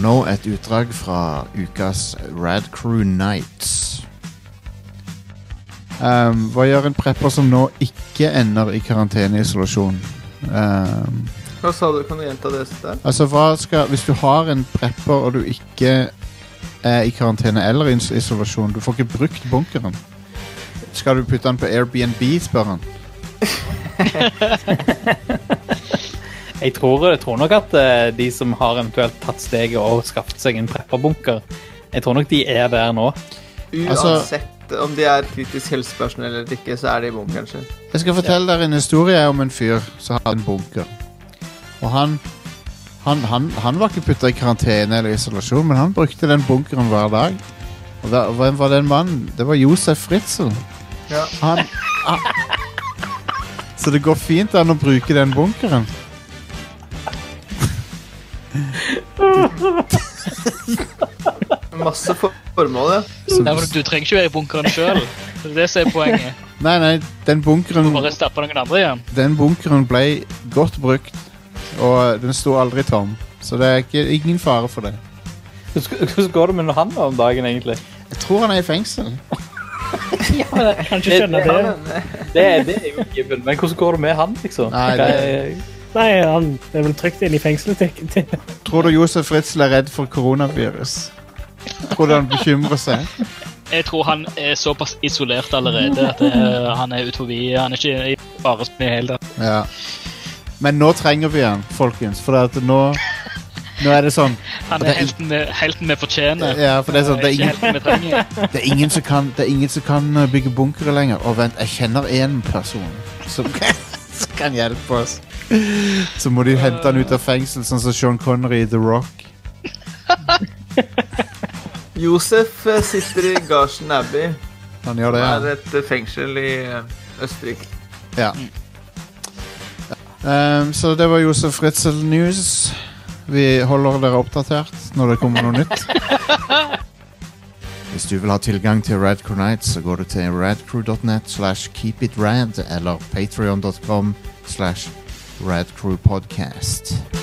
Og nå et utdrag fra ukas Radcrew Nights. Um, hva gjør en prepper som nå ikke ender i karanteneisolasjon? Um, Hva sa du? Kan du gjenta det? der? altså, hva skal Hvis du har en prepper og du ikke er i karantene eller i isolasjon, du får ikke brukt bunkeren. Skal du putte den på Airbnb, spør han. Jeg tror, jeg tror nok at eh, de som har eventuelt tatt steget og skaffet seg en prepperbunker, jeg tror nok de er der nå. Altså- Uansett om de er kritisk helsepersonell eller ikke, så er de i bunkeren sin. Jeg skal fortelle dere en historie om en fyr som hadde en bunker. Og han Han, han, han var ikke putta i karantene eller isolasjon, men han brukte den bunkeren hver dag. Og da, hvem var den mannen? Det var Josef Fritzel. Ja. Han, han Så det går fint an å bruke den bunkeren. Masse for formål, ja. Nei, men du trenger ikke være i bunkeren sjøl. Det er det som er poenget. nei, nei, den bunkeren bare stappe noen andre igjen. Den bunkeren ble godt brukt, og den sto aldri tom. Så det er ikke, ingen fare for det. Hvordan går det med han om dagen, egentlig? Jeg tror han er i fengsel. ja, men Jeg kan ikke skjønne det. Det, er- det er jo given, men hvordan går det med han, liksom? Nei, det- Nei, han er vel trygt inne i fengselet. til. Tror du Josef Ritzel er redd for koronavirus? Tror du han bekymrer seg? Jeg tror han er såpass isolert allerede at eh, han er ut forbi. Han er ikke i fare i det hele tatt. Ja. Men nå trenger vi han, folkens. For at nå Nå er det sånn Han er helten vi, helten vi fortjener. Ja, for det er sånn Det er ingen, helten vi trenger. det er ingen, som, kan, det er ingen som kan uh, bygge bunkere lenger. Og vent, jeg kjenner én person som, som kan hjelpe oss. Så må de hente han ut av fengsel, sånn som Sean Connery i The Rock. Josef eh, sitter i Garsen Abbey. Han gjør det, Det er et eh, fengsel i eh, Østerrike. Ja. Um, så det var Josef Ritzel News. Vi holder dere oppdatert når det kommer noe nytt. Hvis du vil ha tilgang til Radcrew Nights, så går du til radcrew.net slash keepitrad eller patreon.com slash Red Crew Podcast.